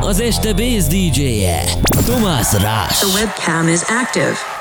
Az este Bass DJ-je. Tomás Rás. The webcam is active.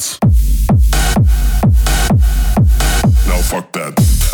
dance. Now fuck that.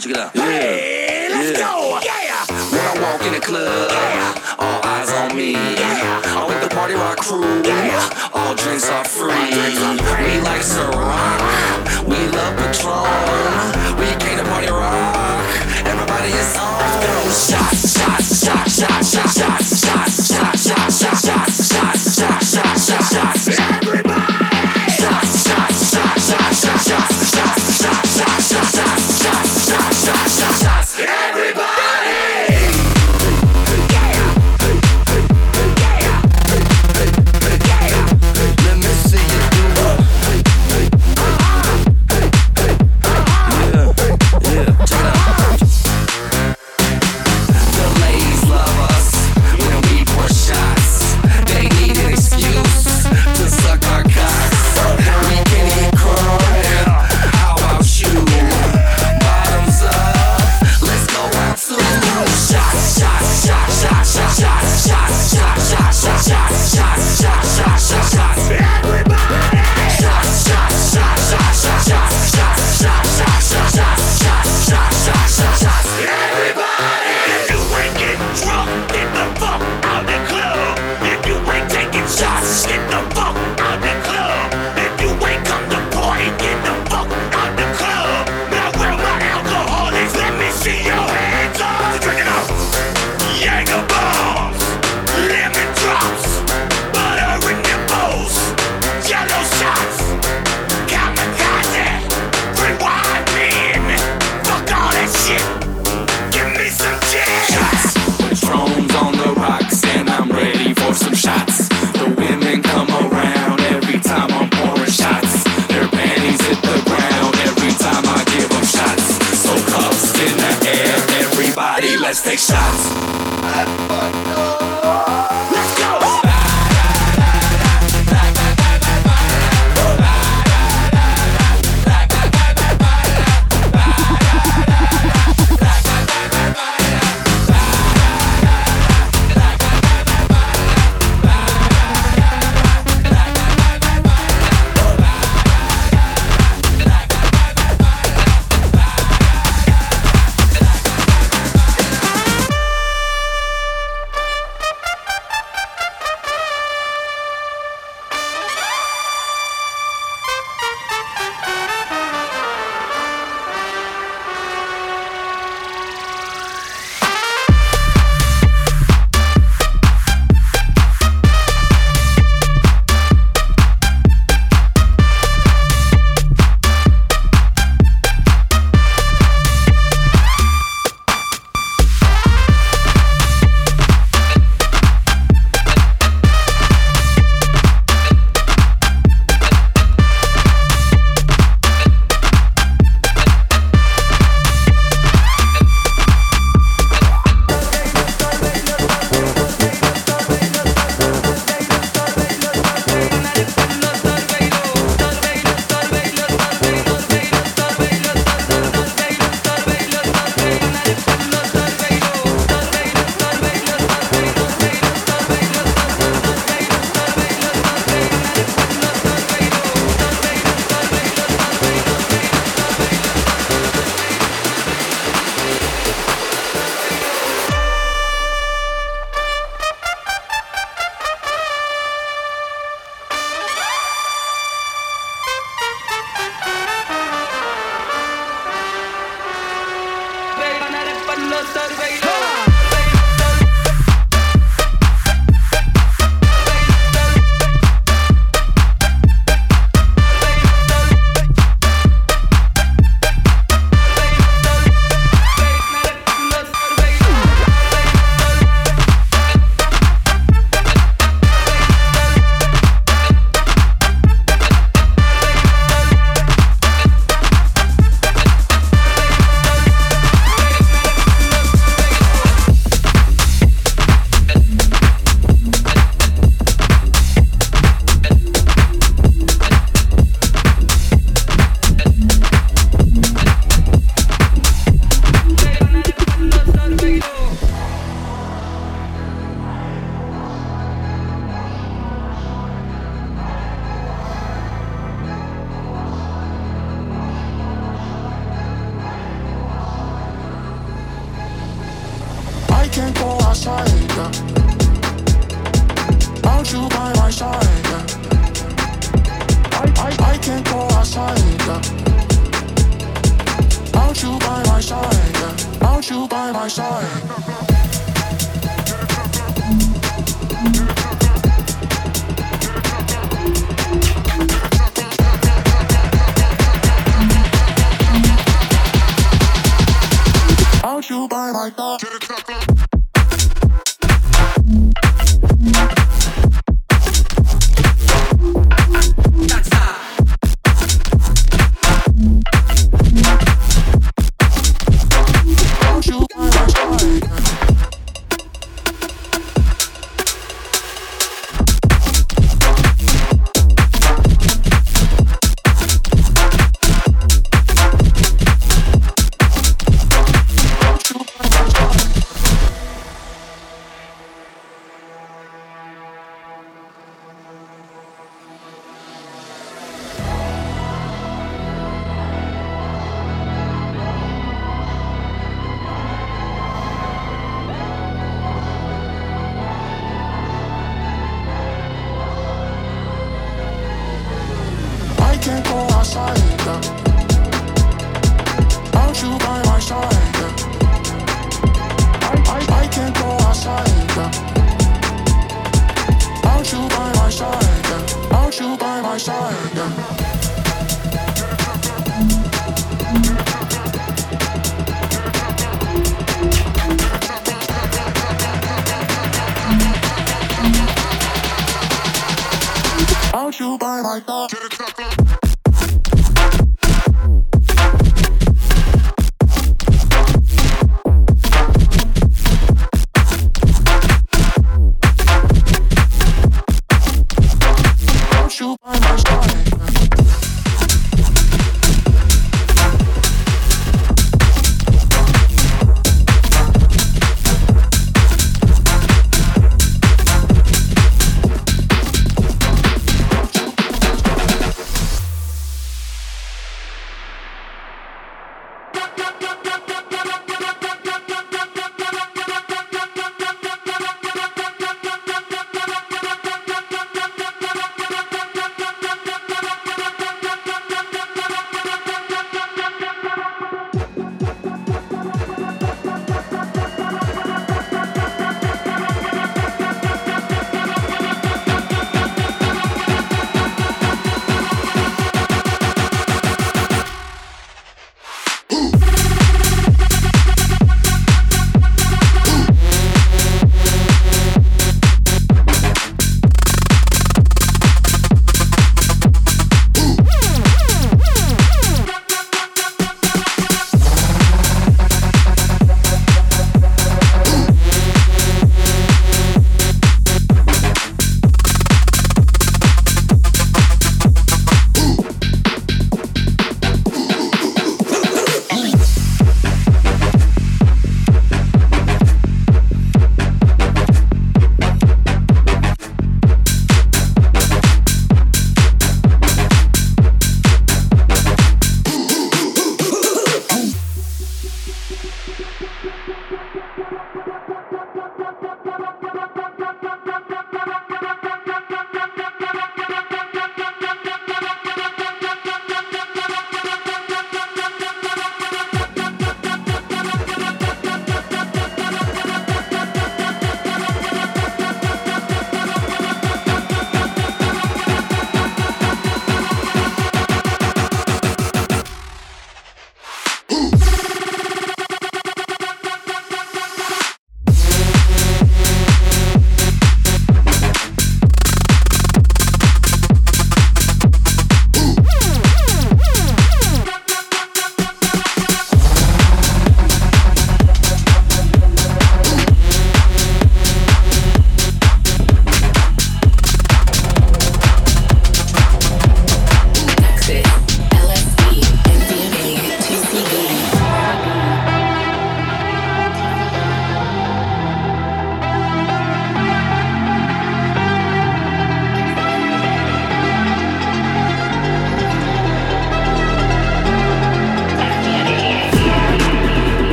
check it out. Yeah. Hey, let's yeah. go. Yeah. When I walk in the club, yeah. all eyes on me. Yeah. I'm with the party rock crew. Yeah. All drinks are free. We like Ciroc. We love Patron. We came to party rock. Everybody is on. Shots, shots, shots, shots, shots, shots, shots, shots, shots. let's take shots.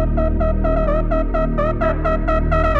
Thank you.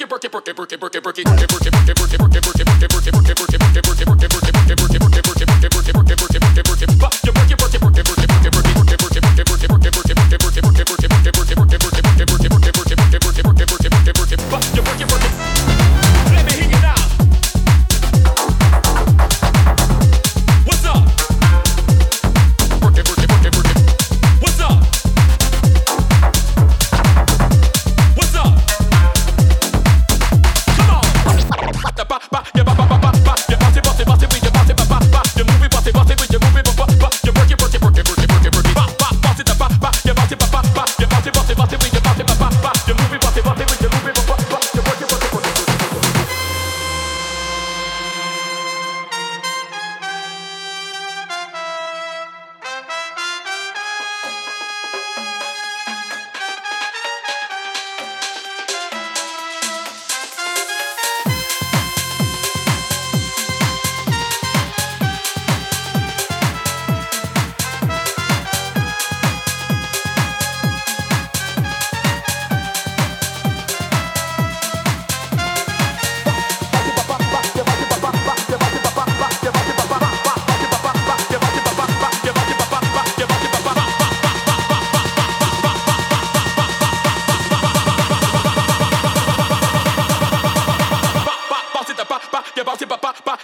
work it, work it.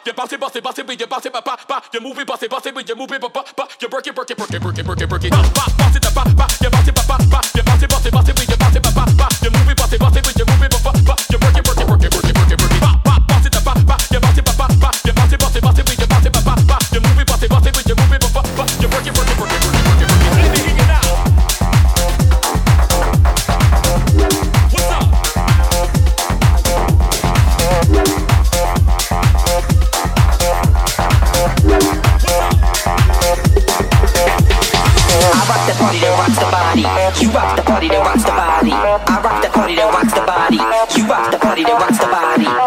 You bounce it, bounce it, bounce it, you bounce it, pop, pop, pop. You move it, bounce it, bounce it, you move it, pop, pop, pop. You work it, work it, work it, work it, work it, work it, pop, pop. Bounce it, pop, pop. You rock the party that rocks the body. I rock the party that rocks the body. You rock the party that rocks the body.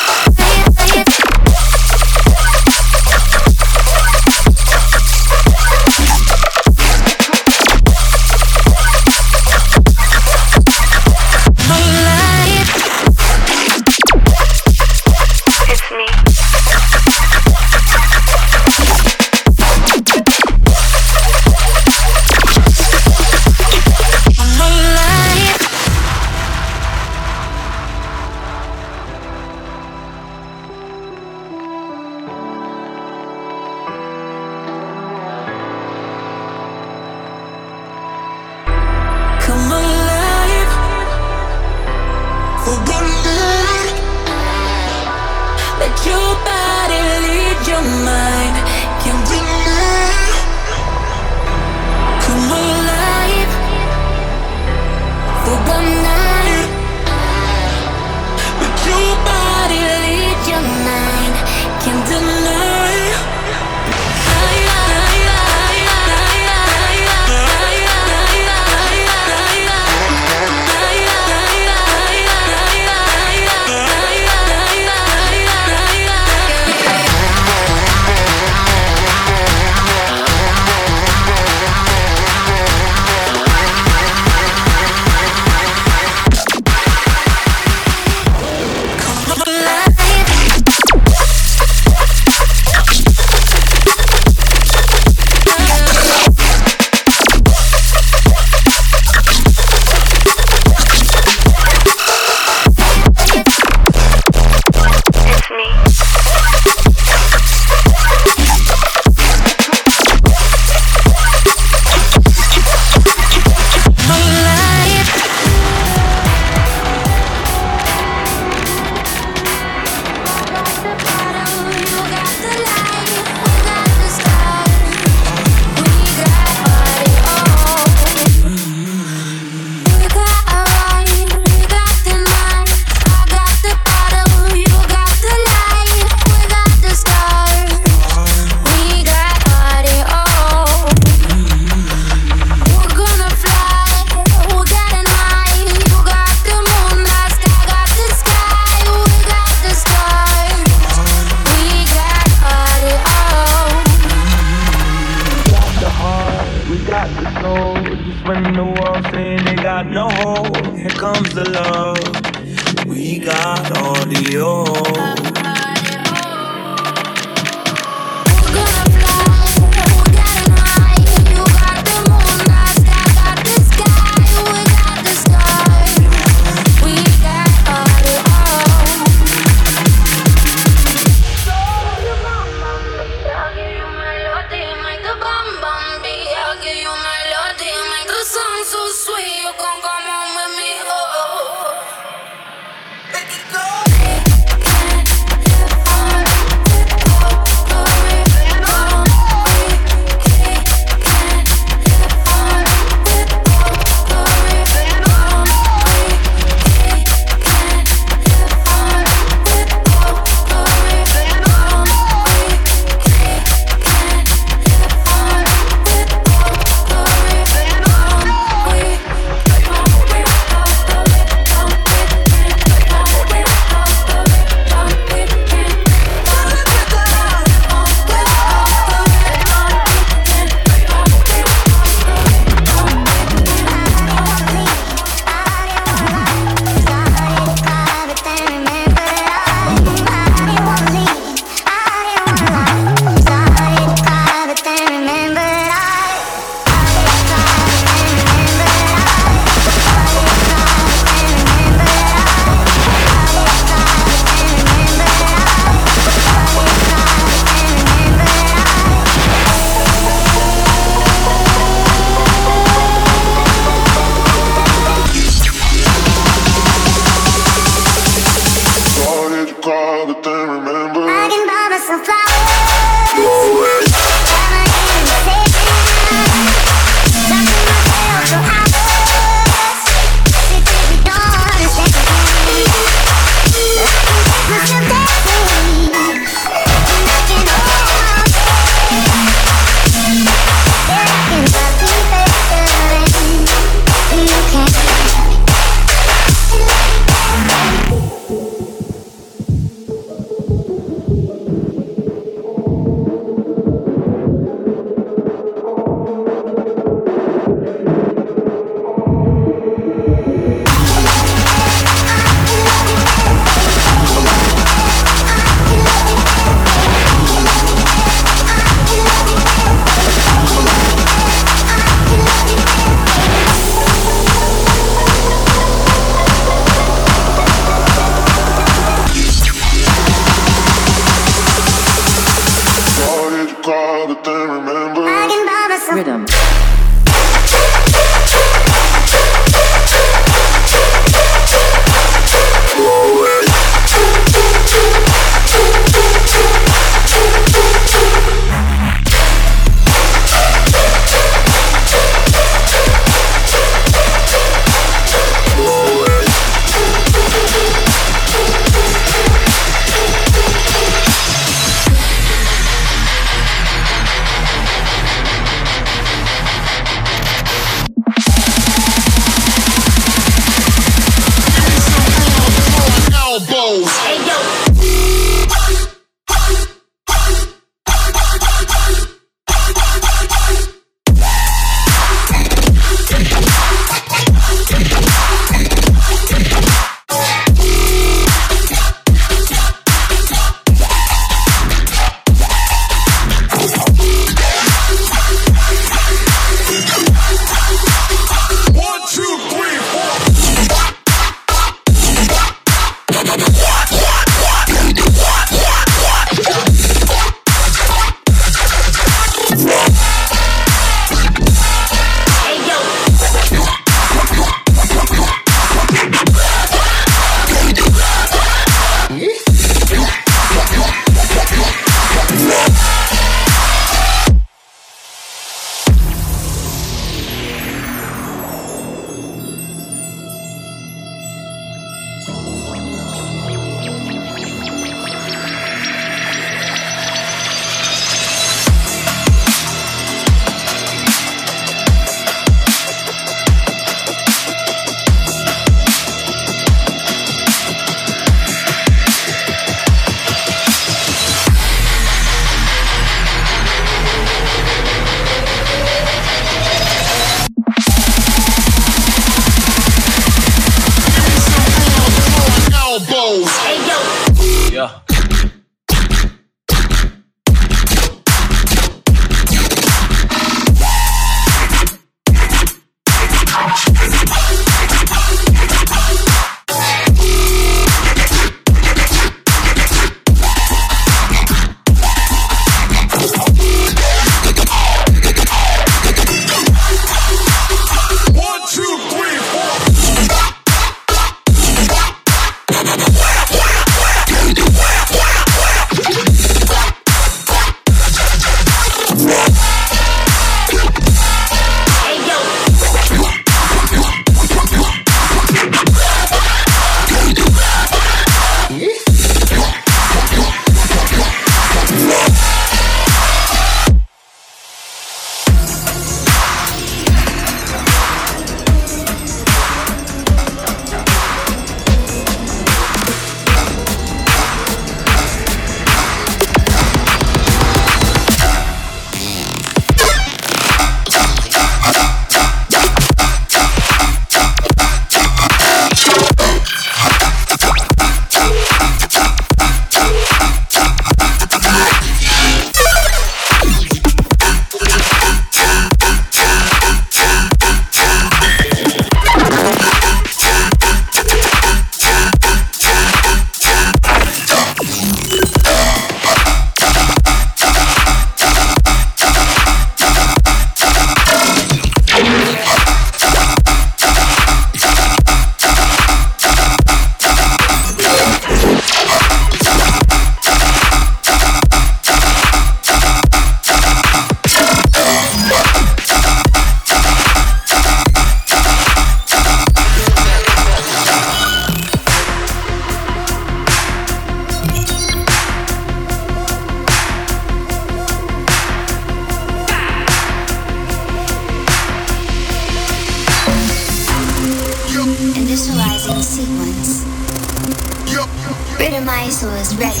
ISO is ready.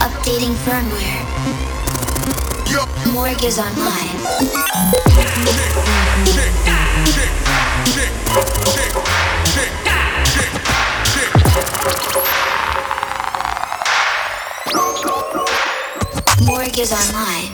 Updating firmware. Morgue is online. Morgue is online.